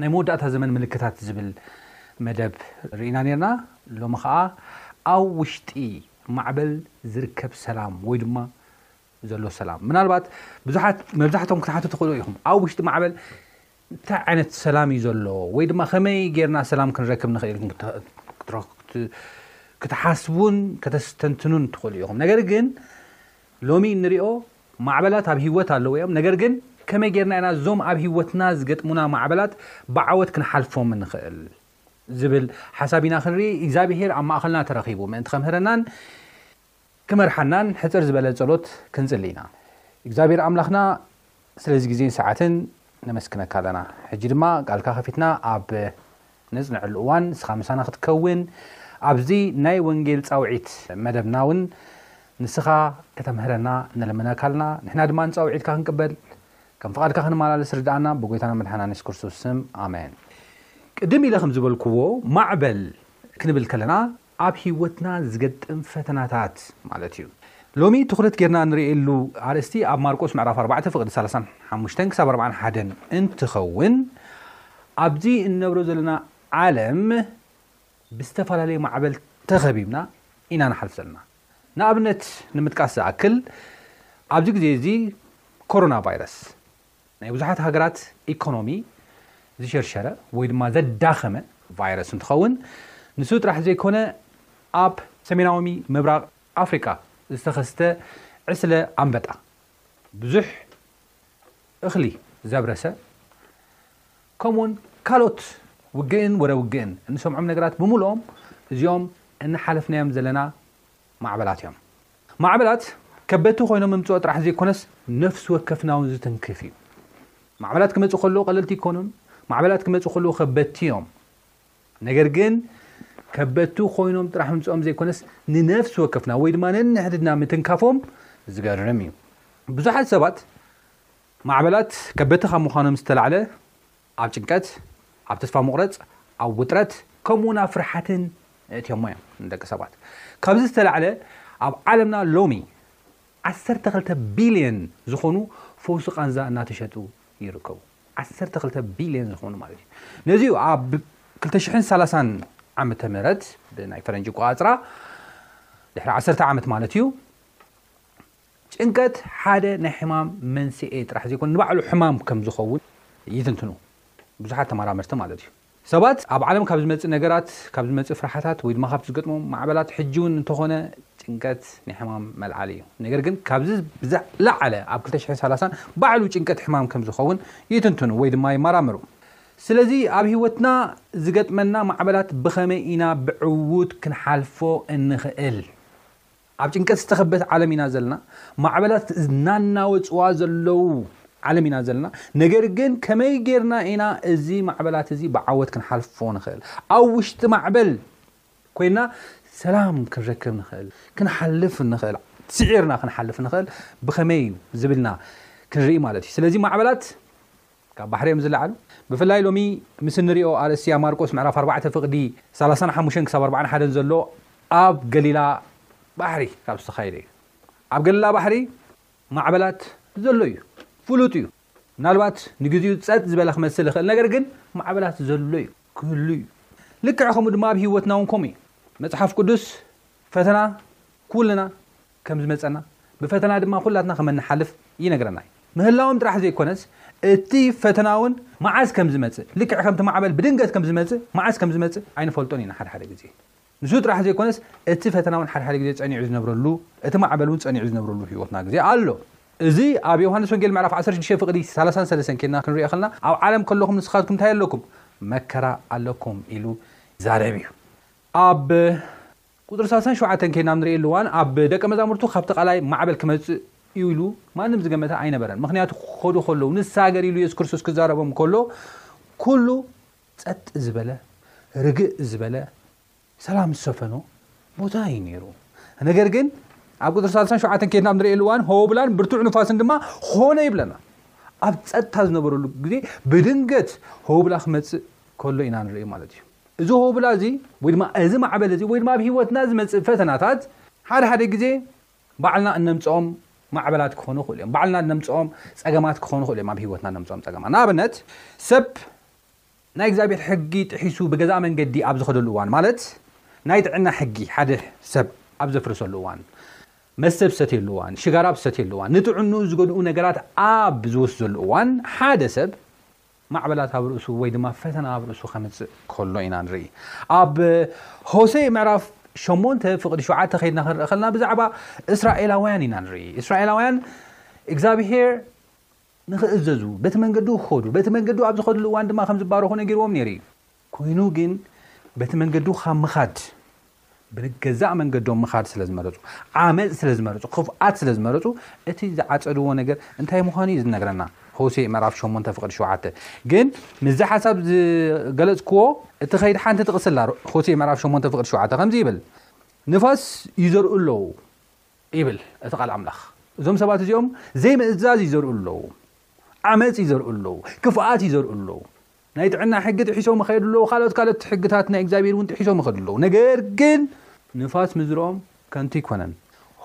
ናይ መወዳእታ ዘመን ምልክታት ዝብል መደብ ርኢና ኔርና። ሎሚ ከኣ ኣብ ውሽጢ ማዕበል ዝርከብ ሰላም ወይ ድማ ዘሎ ሰላም ምናልባት ብዙሓት መብዛሕቶም ክትሓቱ ትኽእሉ ኢኹም ኣብ ውሽጢ ማዕበል እንታይ ዓይነት ሰላም እዩ ዘሎ ወይ ድማ ከመይ ጌርና ሰላም ክንረክብ ንኽእል ኢልኩም ክትሓስቡን ከተስተንትኑን ትኽእሉ ኢኹም ነገር ግን ሎሚ እንሪኦ ማዕበላት ኣብ ህይወት ኣለዉ እዮም፣ ነገር ግን ከመይ ጌርና ኢና እዞም ኣብ ህይወትና ዝገጥሙና ማዕበላት ብዓወት ክንሓልፎም እንኽእል ዝብል ሓሳብ ኢና ክንርኢ። እግዚኣብሄር ኣብ ማእኸልና ተረኺቡ ምእንቲ ከምህረናን ክመርሓናን ሕጽር ዝበለ ጸሎት ክንጽሊ ኢና። እግዚኣብሄር ኣምላኽና ስለዚ ግዜን ሰዓትን ነመስግነካ ኣለና። ሕጂ ድማ ቃልካ ከፊትና ኣብ ነጽንዐሉ እዋን ንስኻ ምሳና ክትከውን ኣብዚ ናይ ወንጌል ጻውዒት መደብና እውን ንስኻ ከተምህረና ንልምነካ ኣልና ንሕና ድማ ንጻውዒትካ ክንቅበል ከም ፍቓድካ ክንመላለስ ርድኣና ብጎይታና መድሓና የሱስ ክርስቶስ ስም ኣሜን ቅድም ኢለ ከም ዝበልክዎ ማዕበል ክንብል ከለና ኣብ ህይወትና ዝገጥም ፈተናታት ማለት እዩ። ሎሚ ትኹረት ጌርና እንርእየሉ ኣርእስቲ ኣብ ማርቆስ ምዕራፍ ኣርባዕተ ፍቕዲ ሰላሳን ሓሙሽተን ክሳብ ኣርባዓን ሓደን እንትኸውን ኣብዚ እንነብሮ ዘለና ዓለም ብዝተፈላለየ ማዕበል ተኸቢብና ኢና ንሓልፍ ዘለና። ንኣብነት ንምጥቃስ ዝኣክል ኣብዚ ግዜ እዚ ኮሮና ቫይረስ ናይ ብዙሓት ሃገራት ኢኮኖሚ ዝሸርሸረ ወይ ድማ ዘዳኸመ ቫይረስ እንትኸውን ንሱ ጥራሕ ዘይኮነ ኣብ ሰሜናዊ ምብራቕ ኣፍሪቃ ዝተኸስተ ዕስለ ኣንበጣ ብዙሕ እኽሊ ዘብረሰ ከምኡውን ካልኦት ውግእን ወረ ውግእን እንሰምዖም ነገራት ብምሉኦም እዚኦም እንሓለፍናዮም ዘለና ማዕበላት እዮም። ማዕበላት ከበድቲ ኮይኖም ምምፅኦ ጥራሕ ዘይኮነስ ነፍሲ ወከፍና እውን ዝትንክፍ እዩ። ማዕበላት ክመፁ ከለዉ ቀለልቲ ይኮኑን ማዕበላት ክመፁ ከለዉ ከበድቲ እዮም። ነገር ግን ከበድቲ ኮይኖም ጥራሕ ምምፅኦም ዘይኮነስ ንነፍሲ ወከፍና ወይ ድማ ነንሕድና ምትንካፎም ዝገርም እዩ። ብዙሓት ሰባት ማዕበላት ከበድቲ ካብ ምዃኖም ዝተላዕለ ኣብ ጭንቀት፣ ኣብ ተስፋ ምቑረጽ፣ ኣብ ውጥረት፣ ከምኡውን ኣብ ፍርሓትን የእትዮሞ እዮም ንደቂ ሰባት። ካብዚ ዝተላዕለ ኣብ ዓለምና ሎሚ ዓሰርተ ክልተ ቢልየን ዝኾኑ ፈውሲ ቃንዛ እናተሸጡ ይርከቡ። ዓሰርተ ክልተ ቢልየን ዝኾኑ ማለት እዩ። ነዚ እዩ ኣብ ክልተ ሽሕን ሰላሳን ዓመተ ምህረት ብናይ ፈረንጂ ኣቆጻጽራ ድሕሪ ዓሰርተ ዓመት ማለት እዩ ጭንቀት ሓደ ናይ ሕማም መንስኤ ጥራሕ ዘይኮነ ንባዕሉ ሕማም ከም ዝኸውን ይትንትኑ ብዙሓት ተመራመርቲ ማለት እዩ። ሰባት ኣብ ዓለም ካብ ዝመጽእ ነገራት፣ ካብ ዝመጽእ ፍርሓታት ወይ ድማ ካብቲ ዝገጥሞም ማዕበላት ሕጂ እውን እንተኾነ ጭንቀት ናይ ሕማም መልዓሊ እዩ። ነገር ግን ካብዚ ብዝለዓለ ኣብ ክልተ ሽሕን ሰላሳን ባዕሉ ጭንቀት ሕማም ከም ዝኸውን ይትንትኑ ወይ ድማ ይመራመሩ። ስለዚ ኣብ ህይወትና ዝገጥመና ማዕበላት ብኸመይ ኢና ብዕዉት ክንሓልፎ እንኽእል? ኣብ ጭንቀት ዝተኸበበት ዓለም ኢና ዘለና ማዕበላት ናናወጽዋ ዘለዉ ዓለም ኢና ዘለና ነገር ግን ከመይ ጌርና ኢና እዚ ማዕበላት እዚ ብዓወት ክንሓልፎ ንኽእል ኣብ ውሽጢ ማዕበል ኮይና ሰላም ክንረክብ ንኽእል ክንሓልፍ ንኽእል ስዒርና ክንሓልፍ ንኽእል ብኸመይ እዩ ዝብልና ክንርኢ ማለት እዩ ስለዚ ማዕበላት ካብ ባሕሪ እዮም ዝለዓሉ። ብፍላይ ሎሚ ምስ እንሪኦ ኣርእስቲያ ማርቆስ ምዕራፍ ኣርባዕተ ፍቅዲ ሰላሳን ሓሙሽተን ክሳብ ኣርባዓን ሓደን ዘሎ ኣብ ገሊላ ባሕሪ ካብ ዝተኻየደ እዩ። ኣብ ገሊላ ባሕሪ ማዕበላት ዘሎ እዩ። ፍሉጥ እዩ። ምናልባት ንግዚኡ ጸጥ ዝበለ ክመስል ይኽእል ነገር ግን ማዕበላት ዘሎ እዩ። ክህሉ እዩ። ልክዕ ከምኡ ድማ ኣብ ህይወትና እውን ከምኡ እዩ። መጽሓፍ ቅዱስ ፈተና ኩልና ከም ዝመጸና፣ ብፈተና ድማ ኩላትና ከም እንሓልፍ ይነግረና እዩ። ምህላዎም ጥራሕ ዘይኮነስ እቲ ፈተናውን መዓዝ ከም ዝመጽእ፣ ልክዕ ከምቲ ማዕበል ብድንገት ከም ዝመጽእ፣ መዓዝ ከም ዝመጽእ ኣይንፈልጦን ኢና ሓደ ሓደ ግዜ። ንሱ ጥራሕ ዘይኮነስ እቲ ፈተናውን ሓደ ሓደ ግዜ ጸኒዑ ዝነብረሉ፣ እቲ ማዕበልውን ጸኒዑ ዝነብረሉ ህይወትና ግዜ ኣሎ። እዚ ኣብ ዮሃንስ ወንጌል ምዕራፍ ዓሰርተ ሽዱሽተ ፍቕዲ ሰላሳን ሰለስተን ኬድና ክንሪኦ ከለና ኣብ ዓለም ከለኹም ንስኻትኩም እንታይ ኣለኩም? መከራ ኣለኩም ኢሉ ይዛረብ እዩ። ኣብ። ቁጽሪ ሳልሳን ሸውዓተን ኬድና ኣብ ንርእየሉ እዋን ኣብ ደቀ መዛሙርቱ ካብቲ ቀላይ ማዕበል ክመጽእ እዩ ኢሉ ማንም ዝገመተ ኣይነበረን ምኽንያቱ ክኸዱ ከለዉ ንሳገር ኢሉ የሱስ ክርስቶስ ክዛረቦም ከሎ ኩሉ ጸጥ ዝበለ ርግእ ዝበለ ሰላም ዝሰፈኖ ቦታ እዩ ነይሩ ነገር ግን ኣብ ቁጽሪ ሳልሳን ሸውዓተን ኬድና ኣብ ንርእየሉ እዋን ሆብላን ብርቱዕ ንፋስን ድማ ኾነ ይብለና ኣብ ጸጥታ ዝነበረሉ ግዜ ብድንገት ሆብላ ክመጽእ ከሎ ኢና ንርኢ ማለት እዩ እዚ ሆብላ እዚ ወይ ድማ እዚ ማዕበል እዚ ወይ ድማ ኣብ ህይወትና ዝመጽእ ፈተናታት ሓደ ሓደ ግዜ ባዕልና እነምጽኦም ማዕበላት ክኾኑ ይኽእሉ እዮም። ባዕልና እነምጽኦም ጸገማት ክኾኑ ይኽእሉ እዮም ኣብ ህይወትና እነምጽኦም ጸገማት። ንኣብነት ሰብ ናይ እግዚኣብሔር ሕጊ ጥሒሱ ብገዛእ መንገዲ ኣብ ዝኸደሉ እዋን ማለት ናይ ጥዕና ሕጊ ሓደ ሰብ ኣብ ዘፍርሰሉ እዋን መስተ ብሰትየሉ እዋን ሽጋራ ብሰትየሉ እዋን ንጥዕንኡ ዝገድኡ ነገራት ኣብ ዝወስደሉ እዋን ሓደ ሰብ ማዕበላት ኣብ ርእሱ ወይ ድማ ፈተና ኣብ ርእሱ ከምጽእ ከሎ ኢና ንርኢ ኣብ ሆሴ ምዕራፍ ሸሞንተ ፍቕዲ ሸውዓተ ከይድና ክንርኢ ከለና ብዛዕባ እስራኤላውያን ኢና ንርኢ እስራኤላውያን እግዚኣብሄር ንክእዘዙ በቲ መንገዱ ክኸዱ በቲ መንገዱ ኣብ ዝኸድሉ እዋን ድማ ከም ዝባረኹ ነጊርዎም ነይሩ እዩ ኮይኑ ግን በቲ መንገዱ ካብ ምኻድ ብገዛእ መንገዶም ምኻድ ስለ ዝመረፁ፣ ዓመፅ ስለ ዝመረፁ፣ ክፍኣት ስለ ዝመረፁ እቲ ዝዓፀድዎ ነገር እንታይ ምዃኑ እዩ ዝነግረና ሆሴእ ምዕራፍ ሸሞንተ ፍቕዲ ሸውዓተ ግን ምስዚ ሓሳብ ዝገለፅክዎ እቲ ከይዲ ሓንቲ ጥቕሲ ኣላ ሆሴእ ምዕራፍ ሸሞንተ ፍቕዲ ሸውዓተ ከምዚ ይብል ንፋስ ይዘርኡ ኣለዉ ይብል እቲ ቃል ኣምላኽ እዞም ሰባት እዚኦም ዘይምእዛዝ ይዘርኡ ኣለዉ ዓመፅ ይዘርኡ ኣለዉ ክፍኣት ይዘርኡ ኣለዉ ናይ ጥዕና ሕጊ ጥሒሶም ይኸዱ ኣለዉ፣ ካልኦት ካልኦት ሕግታት ናይ እግዚኣብሄር እውን ጥሒሶም ይኸዱ ኣለዉ፣ ነገር ግን ንፋስ ምዝርኦም ከንቱ ኣይኮነን፣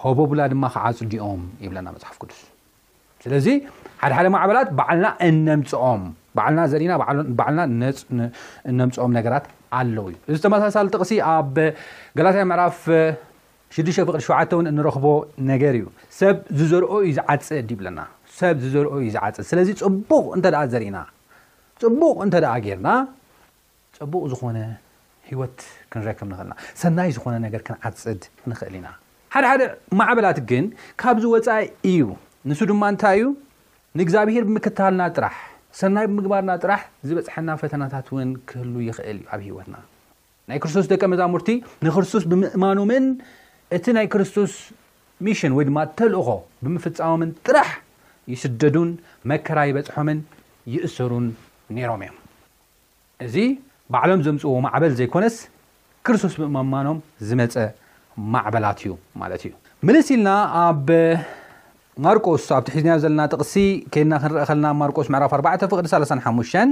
ሆቦብላ ድማ ኸዓ ኣጽዲኦም ይብለና መጽሓፍ ቅዱስ። ስለዚ ሓደ ሓደ ማዕበላት ባዕልና እነምጽኦም ባዕልና ዘሪና ባዕልና እነምጽኦም ነገራት ኣለዉ እዩ። እዚ ተመሳሳሊ ጥቕሲ ኣብ ገላትያ ምዕራፍ ሽዱሽተ ፍቕሪ ሸውዓተ እውን እንረኽቦ ነገር እዩ። ሰብ ዝዘርኦ እዩ ዝዓጽድ ይብለና። ሰብ ዝዘርኦ እዩ ዝዓጽድ። ስለዚ ጽቡቕ እንተ ደኣ ዘሪእና ጽቡቕ እንተ ደኣ ጌርና፣ ጽቡቕ ዝኾነ ህይወት ክንረክብ ንኽእል ኢና። ሰናይ ዝኾነ ነገር ክንዓጽድ ንኽእል ኢና። ሓደ ሓደ ማዕበላት ግን ካብዚ ወጻኢ እዩ። ንሱ ድማ እንታይ እዩ? ንእግዚኣብሄር ብምክታልና ጥራሕ፣ ሰናይ ብምግባርና ጥራሕ ዝበጽሐና ፈተናታት እውን ክህሉ ይኽእል እዩ ኣብ ህይወትና። ናይ ክርስቶስ ደቀ መዛሙርቲ ንክርስቶስ ብምእማኖምን እቲ ናይ ክርስቶስ ሚሽን ወይ ድማ ተልእኾ ብምፍፃሞምን ጥራሕ ይስደዱን መከራ ይበፅሖምን ይእሰሩን ነይሮም እዮም። እዚ ባዕሎም ዘምፅእዎ ማዕበል ዘይኮነስ ክርስቶስ ብምእማኖም ዝመፀ ማዕበላት እዩ ማለት እዩ። ምልስ ኢልና ኣብ ማርቆስ ኣብቲ ሒዝናዮ ዘለና ጥቕሲ ኬድና ክንርእ ከለና ማርቆስ ምዕራፍ ኣርባዕተ ፍቕዲ ሰላሳን ሓሙሽተን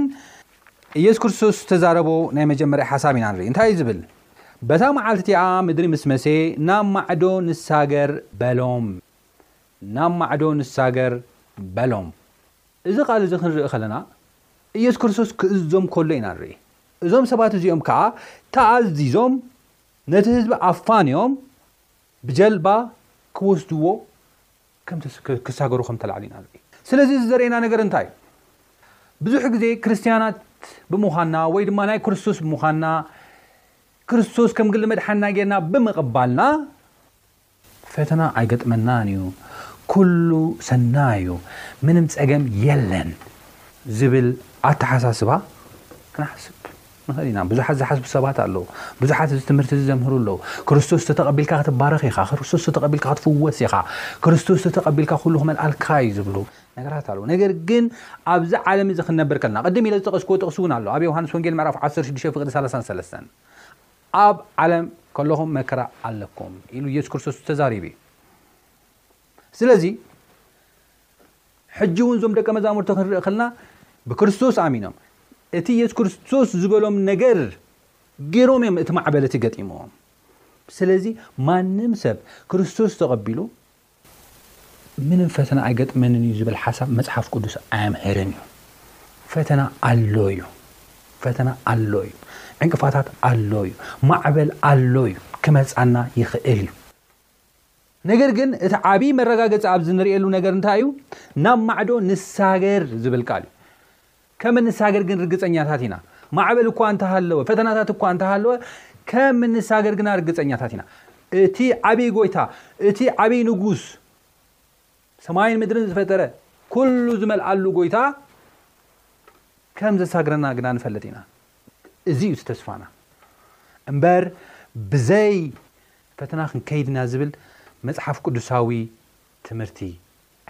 ኢየሱስ ክርስቶስ ዝተዛረቦ ናይ መጀመርያ ሓሳብ ኢና ንርኢ እንታይ እዩ ዝብል በታ መዓልቲ እቲኣ ምድሪ ምስ መሴ ናብ ማዕዶ ንሳገር በሎም ናብ ማዕዶ ንሳገር በሎም እዚ ቃል እዚ ክንርኢ ከለና ኢየሱስ ክርስቶስ ክእዝዞም ከሎ ኢና ንርኢ እዞም ሰባት እዚኦም ከኣ ተኣዚዞም ነቲ ህዝቢ ኣፋንዮም ብጀልባ ክወስድዎ ክሳገሩ ከም ተላዕሉ ኢና ንርኢ። ስለዚ እዚ ዘርእየና ነገር እንታይ እዩ? ብዙሕ ግዜ ክርስትያናት ብምዃንና ወይ ድማ ናይ ክርስቶስ ብምዃንና ክርስቶስ ከም ግሊ መድሓንና ጌርና ብምቕባልና ፈተና ኣይገጥመናን እዩ፣ ኩሉ ሰናይ እዩ፣ ምንም ጸገም የለን ዝብል ኣተሓሳስባ ንሓስብ። ንኽእል ኢና። ብዙሓት ዝሓስቡ ሰባት ኣለዉ። ብዙሓት እዚ ትምህርቲ እዚ ዘምህሩ ኣለዉ። ክርስቶስ ተተቐቢልካ ክትባረኽ ኢኻ፣ ክርስቶስ ተተቐቢልካ ክትፍወስ ኢኻ፣ ክርስቶስ ተተቐቢልካ ኩሉ ክመልኣልካ እዩ ዝብሉ ነገራት ኣለዉ። ነገር ግን ኣብዚ ዓለም እዚ ክንነብር ከለና ቅድም ኢለ ዝጠቐስክዎ ጥቕሲ እውን ኣሎ። ኣብ ዮሃንስ ወንጌል ምዕራፍ ዓሰርተ ሽዱሽተ ፍቕዲ ሰላሳን ሰለስተን ኣብ ዓለም ከለኹም መከራ ኣለኩም ኢሉ ኢየሱስ ክርስቶስ ተዛሪቡ እዩ። ስለዚ ሕጂ እውን እዞም ደቀ መዛሙርቲ ክንርኢ ከለና ብክርስቶስ ኣሚኖም እቲ የሱስ ክርስቶስ ዝበሎም ነገር ገይሮም እዮም እቲ ማዕበል እቲ ገጢሞም ስለዚ ማንም ሰብ ክርስቶስ ተቐቢሉ ምንም ፈተና ኣይገጥመንን እዩ ዝብል ሓሳብ መፅሓፍ ቅዱስ ኣያምህርን እዩ ፈተና ኣሎ እዩ ፈተና ኣሎ እዩ ዕንቅፋታት ኣሎ እዩ ማዕበል ኣሎ እዩ ክመፃና ይኽእል እዩ ነገር ግን እቲ ዓብዪ መረጋገፂ ኣብዚ ንርእየሉ ነገር እንታይ እዩ? ናብ ማዕዶ ንሳገር ዝብል ቃል እዩ። ከም እንሳገር ግን ርግፀኛታት ኢና። ማዕበል እኳ እንተሃለወ፣ ፈተናታት እኳ እንተሃለወ ከም እንሳገር ግና ርግፀኛታት ኢና። እቲ ዓብዪ ጎይታ፣ እቲ ዓብዪ ንጉስ፣ ሰማይን ምድርን ዝፈጠረ ኩሉ ዝመልኣሉ ጎይታ ከም ዘሳግረና ግና ንፈልጥ ኢና። እዚ እዩ እቲ ተስፋና እምበር ብዘይ ፈተና ክንከይድ ኢና ዝብል መጽሓፍ ቅዱሳዊ ትምህርቲ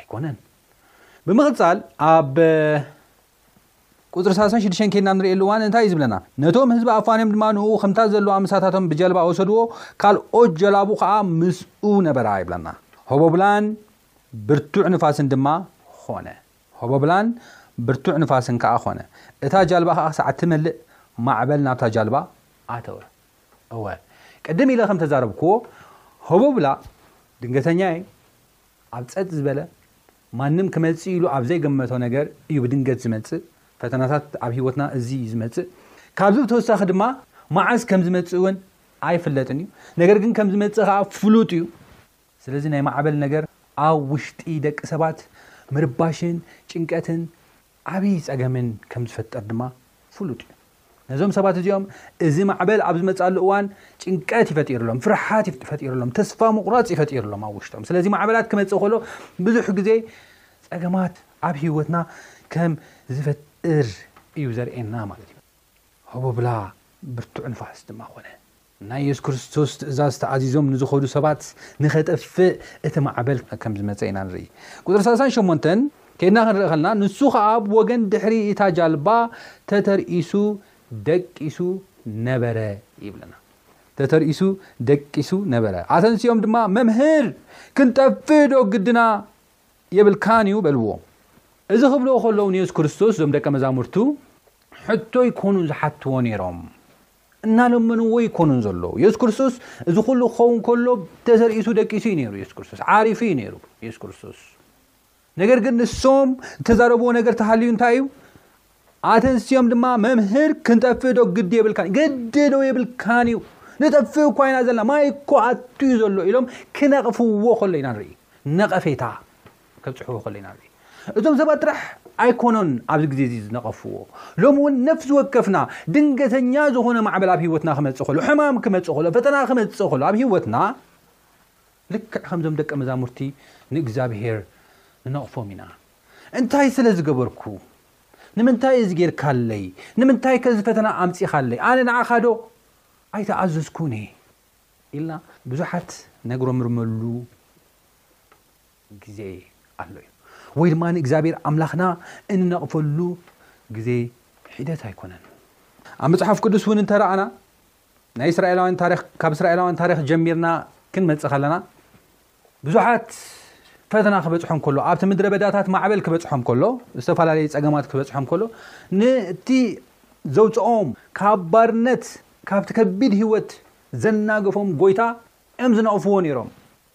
ኣይኮነን። ብምቕጻል ኣብ ቁጽሪ ሳልሳን ሽዱሽተን ኬድና ኣብ ንርእየሉ እዋን እንታይ እዩ ዝብለና? ነቶም ህዝቢ ኣፋንዮም ድማ ንእኡ ከምታ ዘሎዋ ምሳታቶም ብጀልባ ወሰድዎ፣ ካልኦት ጀላቡ ከኣ ምስኡ ነበራ ይብለና። ሆቦብላን ብርቱዕ ንፋስን ድማ ኾነ። ሆቦብላን ብርቱዕ ንፋስን ከኣ ኾነ። እታ ጃልባ ከኣ ክሳዕ እትመልእ ማዕበል ናብታ ጃልባ ኣተወ። እወ፣ ቅድም ኢለ ከም ተዛረብክዎ፣ ሆቦብላ ድንገተኛ እየ፣ ኣብ ጸጥ ዝበለ ማንም ክመጽእ ኢሉ ኣብ ዘይገመቶ ነገር እዩ ብድንገት ዝመጽእ ፈተናታት ኣብ ሂወትና እዚ እዩ ዝመጽእ ካብዚ ብተወሳኺ ድማ ማዓዝ ከም ዝመጽእ ውን ኣይፍለጥን እዩ ነገር ግን ከም ዝመጽእ ከኣ ፍሉጥ እዩ ስለዚ ናይ ማዕበል ነገር ኣብ ውሽጢ ደቂ ሰባት ምርባሽን ጭንቀትን ዓብዪ ፀገምን ከም ዝፈጥር ድማ ፍሉጥ እዩ። ነዞም ሰባት እዚኦም እዚ ማዕበል ኣብ ዝመፅኣሉ እዋን ጭንቀት እዩ ፈጢርሎም፣ ፍርሓት እዩ ፈጢርሎም፣ ተስፋ ምቑራፅ እዩ ፈጢርሎም ኣብ ውሽጦም። ስለዚ ማዕበላት ክመፅእ ከሎ ብዙሕ ግዜ ፀገማት ኣብ ህይወትና ከም ዝፈጥር እዩ ዘርእየና ማለት እዩ። ህቦብላ ብርቱዕ ንፋስ ድማ ኾነ። ናይ የሱስ ክርስቶስ ትእዛዝ ተኣዚዞም ንዝኸዱ ሰባት ንኼጠፍእ እቲ ማዕበል ከም ዝመጸ ኢና ንርኢ። ቁጽሪ ሰላሳን ሸሞንተን ኬድና ክንርኢ ከለና፣ ንሱ ኸኣ ብወገን ድሕሪ እታ ጃልባ ተተርኢሱ ደቂሱ ነበረ ይብለና። ተተርኢሱ ደቂሱ ነበረ። ኣተንሲኦም ድማ፣ መምህር፣ ክንጠፍእዶ ግድና የብልካን እዩ በልዎ። እዚ ክብልዎ ከለዉ ንየሱስ ክርስቶስ እዞም ደቀ መዛሙርቱ ሕቶ ይኰኑ ዝሓትዎ ነይሮም። እናለመንዎ ይኮኑን ዘለዉ የሱስ ክርስቶስ እዚ ኩሉ ክኸውን ከሎ ተዘርእሱ ደቂሱ እዩ ነይሩ የሱስ ክርስቶስ ዓሪፉ እዩ ነይሩ የሱስ ክርስቶስ ነገር ግን ንሶም እተዛረብዎ ነገር ተሃልዩ እንታይ እዩ ኣተንስዮም ድማ መምህር ክንጠፍእ ዶ ግዲ የብልካን ግዲ ዶ የብልካን እዩ ንጠፍእ እኳ ኢና ዘለና ማይ እኮ ኣትዩ ዘሎ ኢሎም ክነቕፍዎ ከሎ ኢና ንርኢ ነቐፌታ ከብጽሕዎ ከሎ ኢና ንርኢ። እዞም ሰባት ጥራሕ ኣይኮኑን ኣብዚ ግዜ እዚ ዝነቐፍዎ። ሎሚ እውን ነፍሲ ወከፍና ድንገተኛ ዝኾነ ማዕበል ኣብ ህይወትና ክመጽእ ከሎ፣ ሕማም ክመጽእ ከሎ፣ ፈተና ክመጽእ ከሎ ኣብ ህይወትና ልክዕ ከምዞም ደቀ መዛሙርቲ ንእግዚኣብሄር ንነቕፎም ኢና። እንታይ ስለ ዝገበርኩ? ንምንታይ እዚ ጌርካለይ? ንምንታይ ከዚ ፈተና ኣምጺኻለይ? ኣነ ንዓኻ ዶ ኣይተኣዘዝኩን እየ? ኢልና ብዙሓት ነግረምርመሉ ግዜ ኣሎ እዩ ወይ ድማ ንእግዚኣብሔር ኣምላኽና እንነቕፈሉ ግዜ ሒደት ኣይኮነን ኣብ መጽሓፍ ቅዱስ እውን እንተረኣና ናይ እስራኤላውያን ታሪክ ካብ እስራኤላውያን ታሪክ ጀሚርና ክንመጽእ ከለና ብዙሓት ፈተና ክበፅሖም ከሎ ኣብቲ ምድረ በዳታት ማዕበል ክበፅሖም ከሎ ዝተፈላለዩ ፀገማት ክበፅሖም ከሎ ነቲ ዘውፅኦም ካብ ባርነት ካብቲ ከቢድ ህይወት ዘናገፎም ጎይታ እዮም ዝነቕፍዎ ነይሮም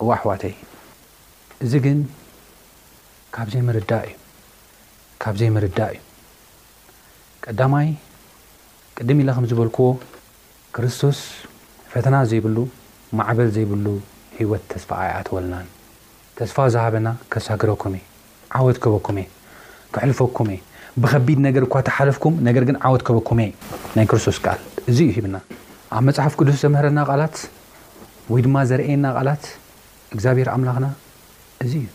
እወ ኣሕዋተይ እዚ ግን ካብ ዘይምርዳእ እዩ ካብ ዘይምርዳእ እዩ ቀዳማይ ቅድም ኢለ ከም ዝበልክዎ ክርስቶስ ፈተና ዘይብሉ ማዕበል ዘይብሉ ህይወት ተስፋ ኣይኣተወልናን ተስፋ ዝሃበና ከሳግረኩም እዩ ዓወት ከበኩም እየ ከሕልፈኩም እየ ብከቢድ ነገር እኳ ተሓለፍኩም ነገር ግን ዓወት ከበኩም እየ ናይ ክርስቶስ ቃል እዚ እዩ ሂብና ኣብ መጽሓፍ ቅዱስ ዘምህረና ቃላት ወይ ድማ ዘርእየና ቃላት እግዚኣብሔር ኣምላኽና እዚ እዩ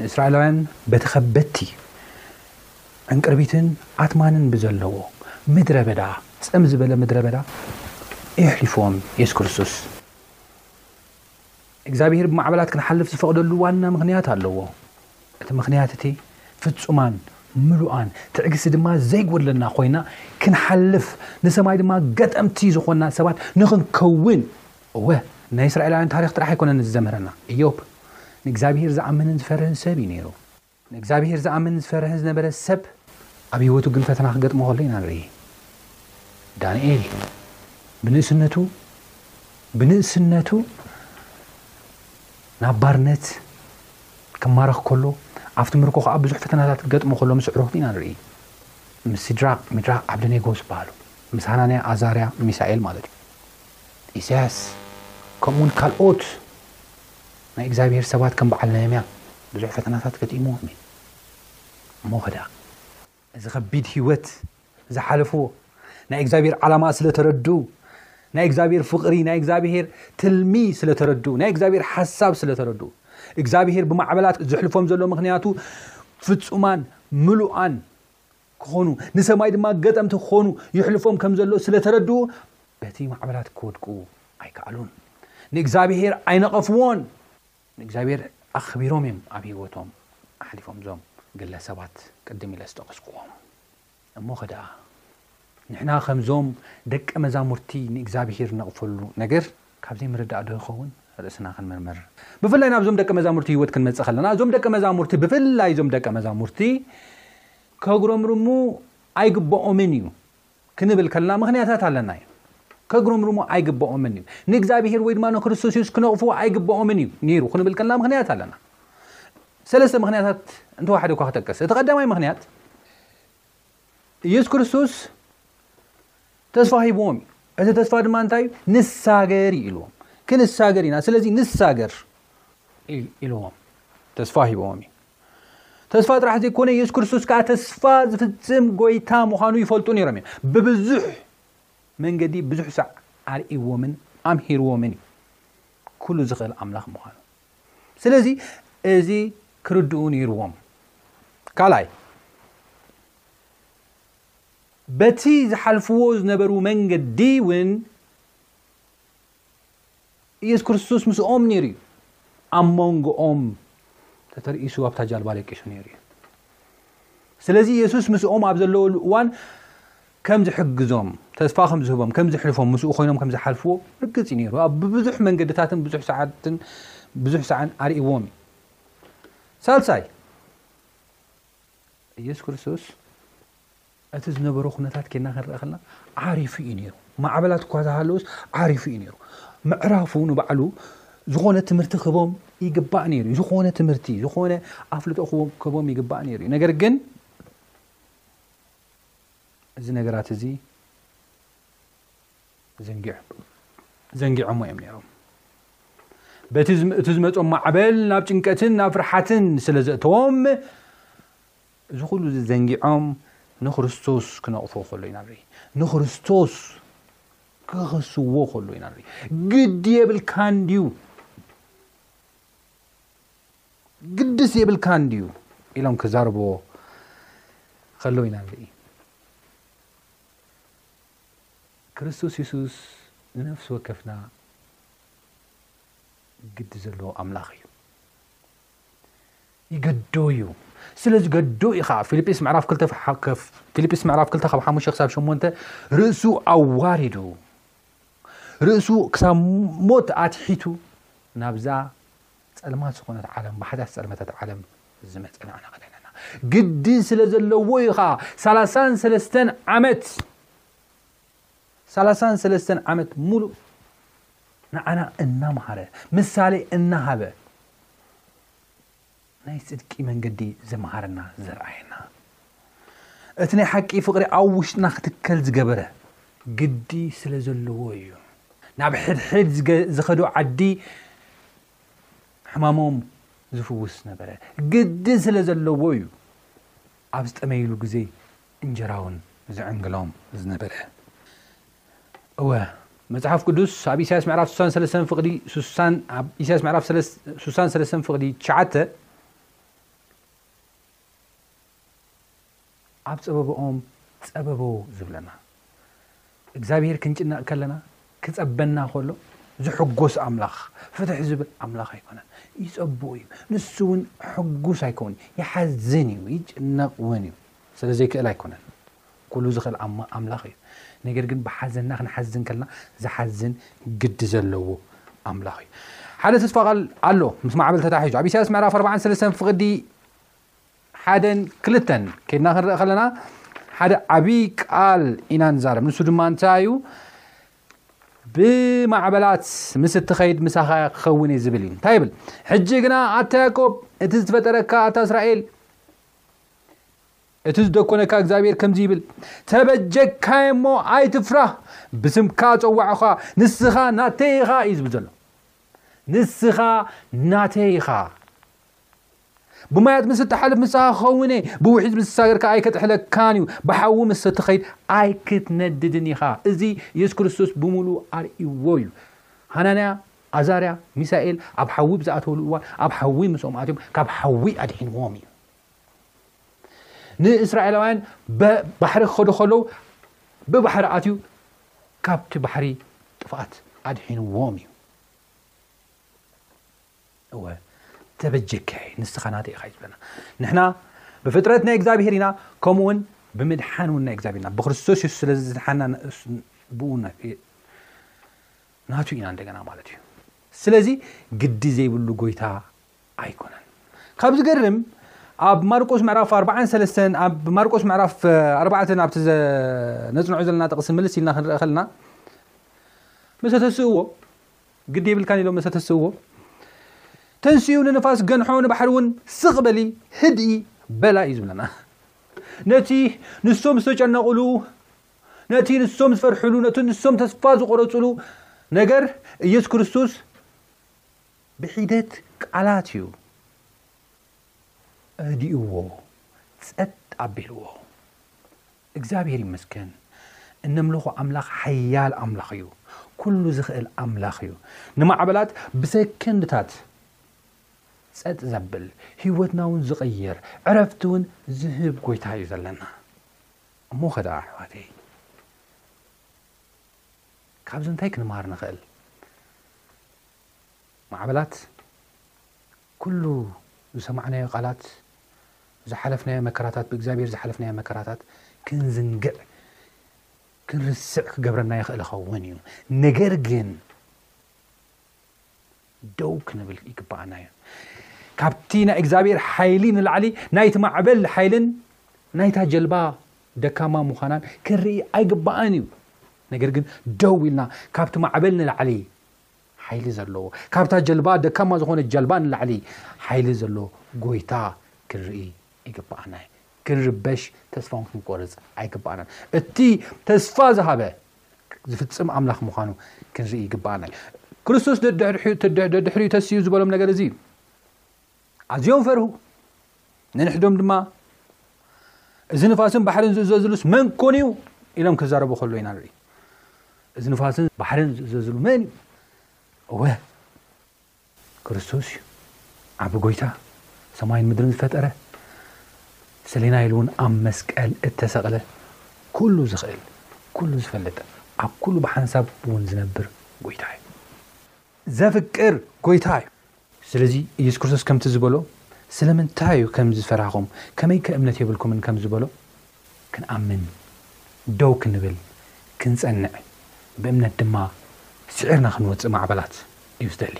ንእስራኤላውያን በቲ ከበድቲ ዕንቅርቢትን ኣትማንን ብዘለዎ ምድረ በዳ ጸም ዝበለ ምድረ በዳ የሕሊፍዎም የሱስ ክርስቶስ እግዚኣብሄር ብማዕበላት ክንሓልፍ ዝፈቕደሉ ዋና ምኽንያት ኣለዎ። እቲ ምኽንያት እቲ ፍጹማን ምሉኣን ትዕግስቲ ድማ ዘይጎድለና ኮይና ክንሓልፍ ንሰማይ ድማ ገጠምቲ ዝኾንና ሰባት ንኽንከውን እወ ናይ እስራኤላውያን ታሪኽ ጥራሕ ኣይኮነን እዚ ዘምህረና። እዮብ ንእግዚኣብሄር ዝኣምንን ዝፈርህን ሰብ እዩ ነይሩ። ንእግዚኣብሄር ዝኣምንን ዝፈርህን ዝነበረ ሰብ ኣብ ህይወቱ ግን ፈተና ክገጥሞ ከሎ ኢና ንርኢ። ዳንኤል ብንእስነቱ ብንእስነቱ ናብ ባርነት ክማረኽ ከሎ ኣብቲ ምርኮ ከዓ ብዙሕ ፈተናታት ክገጥሞ ከሎ ምስ ዕሩኽቱ ኢና ንርኢ። ምስ ሲድራቅ ሚድራቅ ዓብደኔጎ ዝበሃሉ ምስ ሃናንያ ኣዛርያ ሚሳኤል ማለት እዩ ኢሳያስ ከምኡውን ካልኦት ናይ እግዚኣብሄር ሰባት ከም በዓል ነህምያ ብዙሕ ፈተናታት ገጢምዎም እዩ። እሞ ኸደኣ እዚ ኸቢድ ህይወት ዝሓለፍዎ ናይ እግዚኣብሄር ዓላማ ስለ ተረድኡ፣ ናይ እግዚኣብሄር ፍቕሪ፣ ናይ እግዚኣብሄር ትልሚ ስለ ተረድኡ፣ ናይ እግዚኣብሄር ሓሳብ ስለ ተረድኡ፣ እግዚኣብሄር ብማዕበላት ዘሕልፎም ዘሎ ምኽንያቱ ፍጹማን ምሉኣን ክኾኑ፣ ንሰማይ ድማ ገጠምቲ ክኾኑ ይሕልፎም ከም ዘሎ ስለ ተረድኡ፣ በቲ ማዕበላት ክወድቁ ኣይከኣሉን። ንእግዚኣብሄር ኣይነቐፍዎን። ንእግዚኣብሄር ኣኽቢሮም እዮም ኣብ ህይወቶም ኣሕሊፎም እዞም ግለ ሰባት ቅድም ኢለ ዝጠቐስኩዎም። እሞኸ ደኣ ንሕና ከምዞም ደቀ መዛሙርቲ ንእግዚኣብሄር ንነቕፈሉ ነገር ካብ ዘይምርዳእ ዶ ይኸውን? ርእስና ክንምርምር። ብፍላይ ናብዞም ደቀ መዛሙርቲ ህይወት ክንመጽእ ከለና፣ እዞም ደቀ መዛሙርቲ ብፍላይ እዞም ደቀ መዛሙርቲ ከጉረምርሙ ኣይግበኦምን እዩ ክንብል ከለና ምክንያታት ኣለና እዩ። ከጉረምርሙ ኣይግበኦምን እዩ። ንእግዚኣብሔር ወይ ድማ ንክርስቶስ የሱስ ክነቕፉ ኣይግበኦምን እዩ ነይሩ ክንብል ከለና ምክንያት ኣለና። ሰለስተ ምክንያታት እንተዋሕደ እኳ ክጠቅስ፣ እቲ ቀዳማይ ምክንያት ኢየሱስ ክርስቶስ ተስፋ ሂብዎም እዩ እቲ ተስፋ ድማ እንታይ እዩ ንሳገር እዩ ኢልዎም ክንሳገር ኢና ስለዚ ንሳገር ኢልዎም ተስፋ ሂብዎም እዩ ተስፋ ጥራሕ ዘይኮነ የሱስ ክርስቶስ ከዓ ተስፋ ዝፍፅም ጎይታ ምዃኑ ይፈልጡ ነይሮም እዮም ብብዙሕ መንገዲ ብዙሕ ሳዕ ኣርእዎምን ኣምሂርዎምን እዩ ኩሉ ዝኽእል ኣምላኽ ምዃኑ ስለዚ እዚ ክርድኡ ነይርዎም ካልኣይ በቲ ዝሓልፍዎ ዝነበሩ መንገዲ እውን ኢየሱስ ክርስቶስ ምስኦም ነይሩ እዩ ኣብ መንጎኦም ተተርእሱ ኣብታ ጃልባ ለቂሱ ነይሩ እዩ ስለዚ የሱስ ምስኦም ኣብ ዘለወሉ እዋን ከም ዝሕግዞም፣ ተስፋ ከም ዝህቦም፣ ከም ዝሕልፎም፣ ምስኡ ኮይኖም ከም ዝሓልፍዎ ርግጽ እዩ ነይሩ። ኣብ ብብዙሕ መንገድታትን ብዙሕ ሰዓትን ብዙሕ ሰዓን ኣርእይዎም እዩ። ሳልሳይ፣ ኢየሱስ ክርስቶስ እቲ ዝነበሮ ኩነታት ኬድና ክንርኢ ከለና ዓሪፉ እዩ ነይሩ። ማዕበላት እኳ ዝሃለውስ ዓሪፉ እዩ ነይሩ። ምዕራፉ ንባዕሉ ዝኾነ ትምህርቲ ክህቦም ይግባእ ነይሩ እዩ። ዝኾነ ትምህርቲ፣ ዝኾነ ኣፍልጦ ክህቦም ይግባእ ነይሩ እዩ። ነገር ግን እዚ ነገራት እዚ ዘንጊዖምዎ እዮም ነይሮም በቲ እቲ ዝመፆም ማዕበል ናብ ጭንቀትን ናብ ፍርሓትን ስለ ዘእተዎም እዚ ኩሉ እዚ ዘንጊዖም ንክርስቶስ ክነቕፎ ከሎ ኢና ንርኢ ንክርስቶስ ክኸስዎ ከሎ ኢና ንርኢ ግዲ የብልካ እንድዩ ግድስ የብልካን ድዩ ኢሎም ክዛርብዎ ከለዉ ኢና ንርኢ ክርስቶስ የሱስ ንነፍሲ ወከፍና ግዲ ዘለዎ ኣምላኽ እዩ ይገዶ እዩ ስለ ዝገዶ እዩ ከዓ ፊልጲስ ምዕራፍ ፊልጲስ ምዕራፍ ክልተ ካብ ሓሙሽተ ክሳብ ሸሞንተ ርእሱ ኣዋሪዱ ርእሱ ክሳብ ሞት ኣትሒቱ ናብዛ ጸልማት ዝኾነት ዓለም ብሓዳስ ጸልመታት ዓለም ዝመጸናዕና ኣለና ግድን ስለ ዘለዎ እዩ ኸዓ ሰላሳን ሰለስተን ዓመት ሰላሳን ሰለስተን ዓመት ሙሉእ ንዓና እናምሃረ ምሳሌ እናሃበ ናይ ጽድቂ መንገዲ ዘምሃረና ዘርኣየና እቲ ናይ ሓቂ ፍቕሪ ኣብ ውሽጥና ክትከል ዝገበረ ግዲ ስለ ዘለዎ እዩ ናብ ሕድሕድ ዝኸዱ ዓዲ ሕማሞም ዝፍውስ ነበረ ግዲ ስለ ዘለዎ እዩ ኣብ ዝጠመይሉ ግዜ እንጀራውን ዝዕንግሎም ዝነበረ እወ መጽሓፍ ቅዱስ ኣብ ኢሳያስ ምዕራፍ 63 ፍቕዲ ኣብ ኢሳያስ ምዕራፍ 63 ፍቕዲ ትሽዓተ ኣብ ጸበባኦም ጸበቡ ዝብለና እግዚኣብሄር ክንጭነቕ ከለና ክጸበና ከሎ ዝሕጎስ ኣምላኽ ፍትሕ ዝብል ኣምላኽ ኣይኮነን ይጸብኡ እዩ ንሱ እውን ሕጉስ ኣይከውን እዩ ይሓዝን እዩ ይጭነቕ እውን እዩ ስለ ዘይክእል ኣይኮነን ኩሉ ዝኽእል ኣምላኽ እዩ ነገር ግን ብሓዘና ክንሓዝን ከለና ዝሓዝን ግዲ ዘለዎ ኣምላኽ እዩ ሓደ ተስፋ ቃል ኣሎ ምስ ማዕበል ተታሒዙ ኣብ ኢሳያስ ምዕራፍ 4 ሰለስተን ፍቕዲ ሓደን ክልተን ከድና ክንርኢ ከለና ሓደ ዓብዪ ቃል ኢና ንዛረብ ንሱ ድማ እንታይ እዩ ብማዕበላት ምስ እትኸይድ ምሳኻ ክኸውን እየ ዝብል እዩ እንታይ ይብል ሕጂ ግና ኣታ ያዕቆብ እቲ ዝፈጠረካ ኣታ እስራኤል እቲ ዝደኮነካ እግዚኣብሔር ከምዚ ይብል ተበጀካ እሞ ኣይትፍራህ ብስምካ ፀዋዕኻ ንስኻ ናተይ ኢኻ እዩ ዝብል ዘሎ ንስኻ ናተይ ኢኻ ብማያት ምስ እትሓልፍ ምሳኻ ክኸውን እየ፣ ብውሒጅ ምስ ትሳገር ከኣ ኣይከጥሕለካን እዩ፣ ብሓዊ ምስ እትኸይድ ኣይክትነድድን ኢኻ። እዚ የሱስ ክርስቶስ ብምሉኡ ኣርእይዎ እዩ። ሃናንያ፣ ኣዛርያ፣ ሚሳኤል ኣብ ሓዊ ብ ዝኣተውሉ እዋን ኣብ ሓዊ ምስኦም ኣትዮም ካብ ሓዊ ኣድሒንዎም እዩ። ንእስራኤላውያን ብ ባሕሪ ክኸዱ ከለዉ ብባሕሪ ኣትዩ ካብቲ ባሕሪ ጥፍኣት ኣድሒንዎም እዩ። እወ ተበጀካ እየ ንስኻ ናተይ ኢኻ እዩ ዝበለና ንሕና ብፍጥረት ናይ እግዚኣብሄር ኢና ከምኡውን ብምድሓን እውን ናይ እግዚኣብሄር ኢና ብክርስቶስ የሱስ ስለ ዝድሓና ብኡ ናቱ ኢና እንደገና ማለት እዩ ስለዚ ግዲ ዘይብሉ ጎይታ ኣይኮነን ካብ ዝገርም ኣብ ማርቆስ ምዕራፍ 43 ኣብ ማርቆስ ምዕራፍ 4 ኣብቲ ነፅንዑ ዘለና ጥቕሲ ምልስ ኢልና ክንርኢ ከለና ምሰ ተስእዎ ግዲ የብልካን ኢሎም መሰ ተስእዎ ተንስኡ ንንፋስ ገንሖ ንባሕሪ እውን ስቕ በሊ ህድኢ በላ እዩ ዝብለና ነቲ ንሶም ዝተጨነቕሉ ነቲ ንሶም ዝፈርሕሉ ነቲ ንሶም ተስፋ ዝቆረፅሉ ነገር ኢየሱስ ክርስቶስ ብሒደት ቃላት እዩ እህድእዎ ጸጥ ኣቢልዎ እግዚኣብሔር ይመስገን እነምልኾ ኣምላኽ ሓያል ኣምላኽ እዩ ኩሉ ዝኽእል ኣምላኽ እዩ ንማዕበላት ብሰከንድታት ጸጥ ዘብል ህይወትና እውን ዝቕይር ዕረፍቲ እውን ዝህብ ጎይታ እዩ ዘለና እሞ ከደኣ ኣሕዋተይ ካብዚ እንታይ ክንምሃር ንኽእል ማዕበላት ኩሉ ዝሰማዕናዮ ቃላት፣ ዝሓለፍናዮ መከራታት፣ ብእግዚኣብሄር ዝሓለፍናዮ መከራታት ክንዝንግዕ፣ ክንርስዕ ክገብረና ይኽእል ይኸውን እዩ። ነገር ግን ደው ክንብል ይግብኣና እዩ። ካብቲ ናይ እግዚኣብሄር ሓይሊ ንላዕሊ ናይቲ ማዕበል ሓይልን ናይታ ጀልባ ደካማ ምዃናን ክንርኢ ኣይግባእን እዩ። ነገር ግን ደው ኢልና ካብቲ ማዕበል ንላዕሊ ሓይሊ ዘለዎ ካብታ ጀልባኣ ደካማ ዝኾነት ጀልባ ንላዕሊ ሓይሊ ዘለዎ ጎይታ ክንርኢ ይግብኣና እዩ ክንርበሽ ተስፋ ውን ክንቆርፅ ኣይግብኣናን እቲ ተስፋ ዝሃበ ዝፍፅም ኣምላኽ ምዃኑ ክንርኢ ይግብኣና እዩ ክርስቶስ ደድሕሪኡ ተሲኡ ዝበሎም ነገር እዚ እዩ ኣዝዮም ፈርሁ ንንሕዶም ድማ እዚ ንፋስን ባሕርን ዝእዘዝሉስ መን ኮን እዩ ኢሎም ክዛረቡ ከሎ ኢና ንርኢ እዚ ንፋስን ባሕርን ዝእዘዝሉ መን እዩ እወ ክርስቶስ እዩ ዓቢ ጎይታ ሰማይን ምድርን ዝፈጠረ ሰሌና ኢሉ እውን ኣብ መስቀል እተሰቕለ ኩሉ ዝኽእል ኩሉ ዝፈልጥ ኣብ ኩሉ ብሓንሳብ እውን ዝነብር ጎይታ እዩ ዘፍቅር ጐይታ እዩ። ስለዚ ኢየሱስ ክርስቶስ ከምቲ ዝበሎ ስለምንታይ እዩ ከም ዝፈራህኹም ከመይከ እምነት የብልኩምን ከም ዝበሎ ክንኣምን ደው ክንብል ክንጸንዕ ብእምነት ድማ ስዒርና ክንወጽእ ማዕበላት እዩ ዝደሊ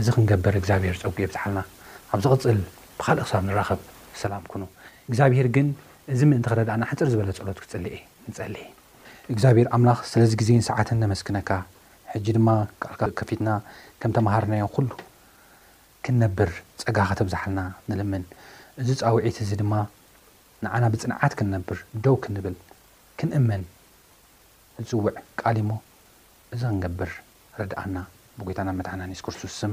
እዚ ክንገብር እግዚኣብሔር ጸጉ የብዝሓልና ኣብ ዝቕጽል ብኻልእ ክሳብ ንራኸብ ሰላም ኩኑ እግዚኣብሔር ግን እዚ ምእንቲ ክረድኣና ሕጽር ዝበለ ጸሎት ክጽሊ እየ ንጸሊ እግዚኣብሔር ኣምላኽ ስለዚ ግዜን ሰዓትን ነመስግነካ። ሕጂ ድማ ቃልካ ከፊትና ከም ተመሃርናዮ ኩሉ ክንነብር ጸጋ ከተብዝሓልና ንልምን። እዚ ጻውዒት እዚ ድማ ንዓና ብጽንዓት ክንነብር ደው ክንብል ክንእመን ዝጽውዕ ቃል እዩሞ እዚ ክንገብር ርድኣና ብጎይታናን መድሓናን የሱስ ክርስቶስ ስም።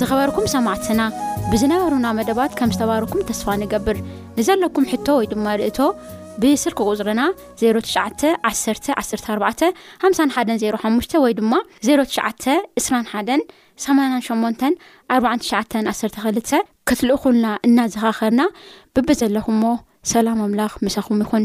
ዝኸበርኩም ሰማዕትና ብዝነበሩና መደባት ከም ዝተባርኩም ተስፋ ንገብር ንዘለኩም ሕቶ ወይ ድማ ርእቶ ብስልኪ ቁፅርና 0911145105 ወይ ድማ 0921884912 ክትልእኹልና እናዘኻኸርና ብቢዘለኹምዎ ሰላም ኣምላኽ ምሳኹም ይኹን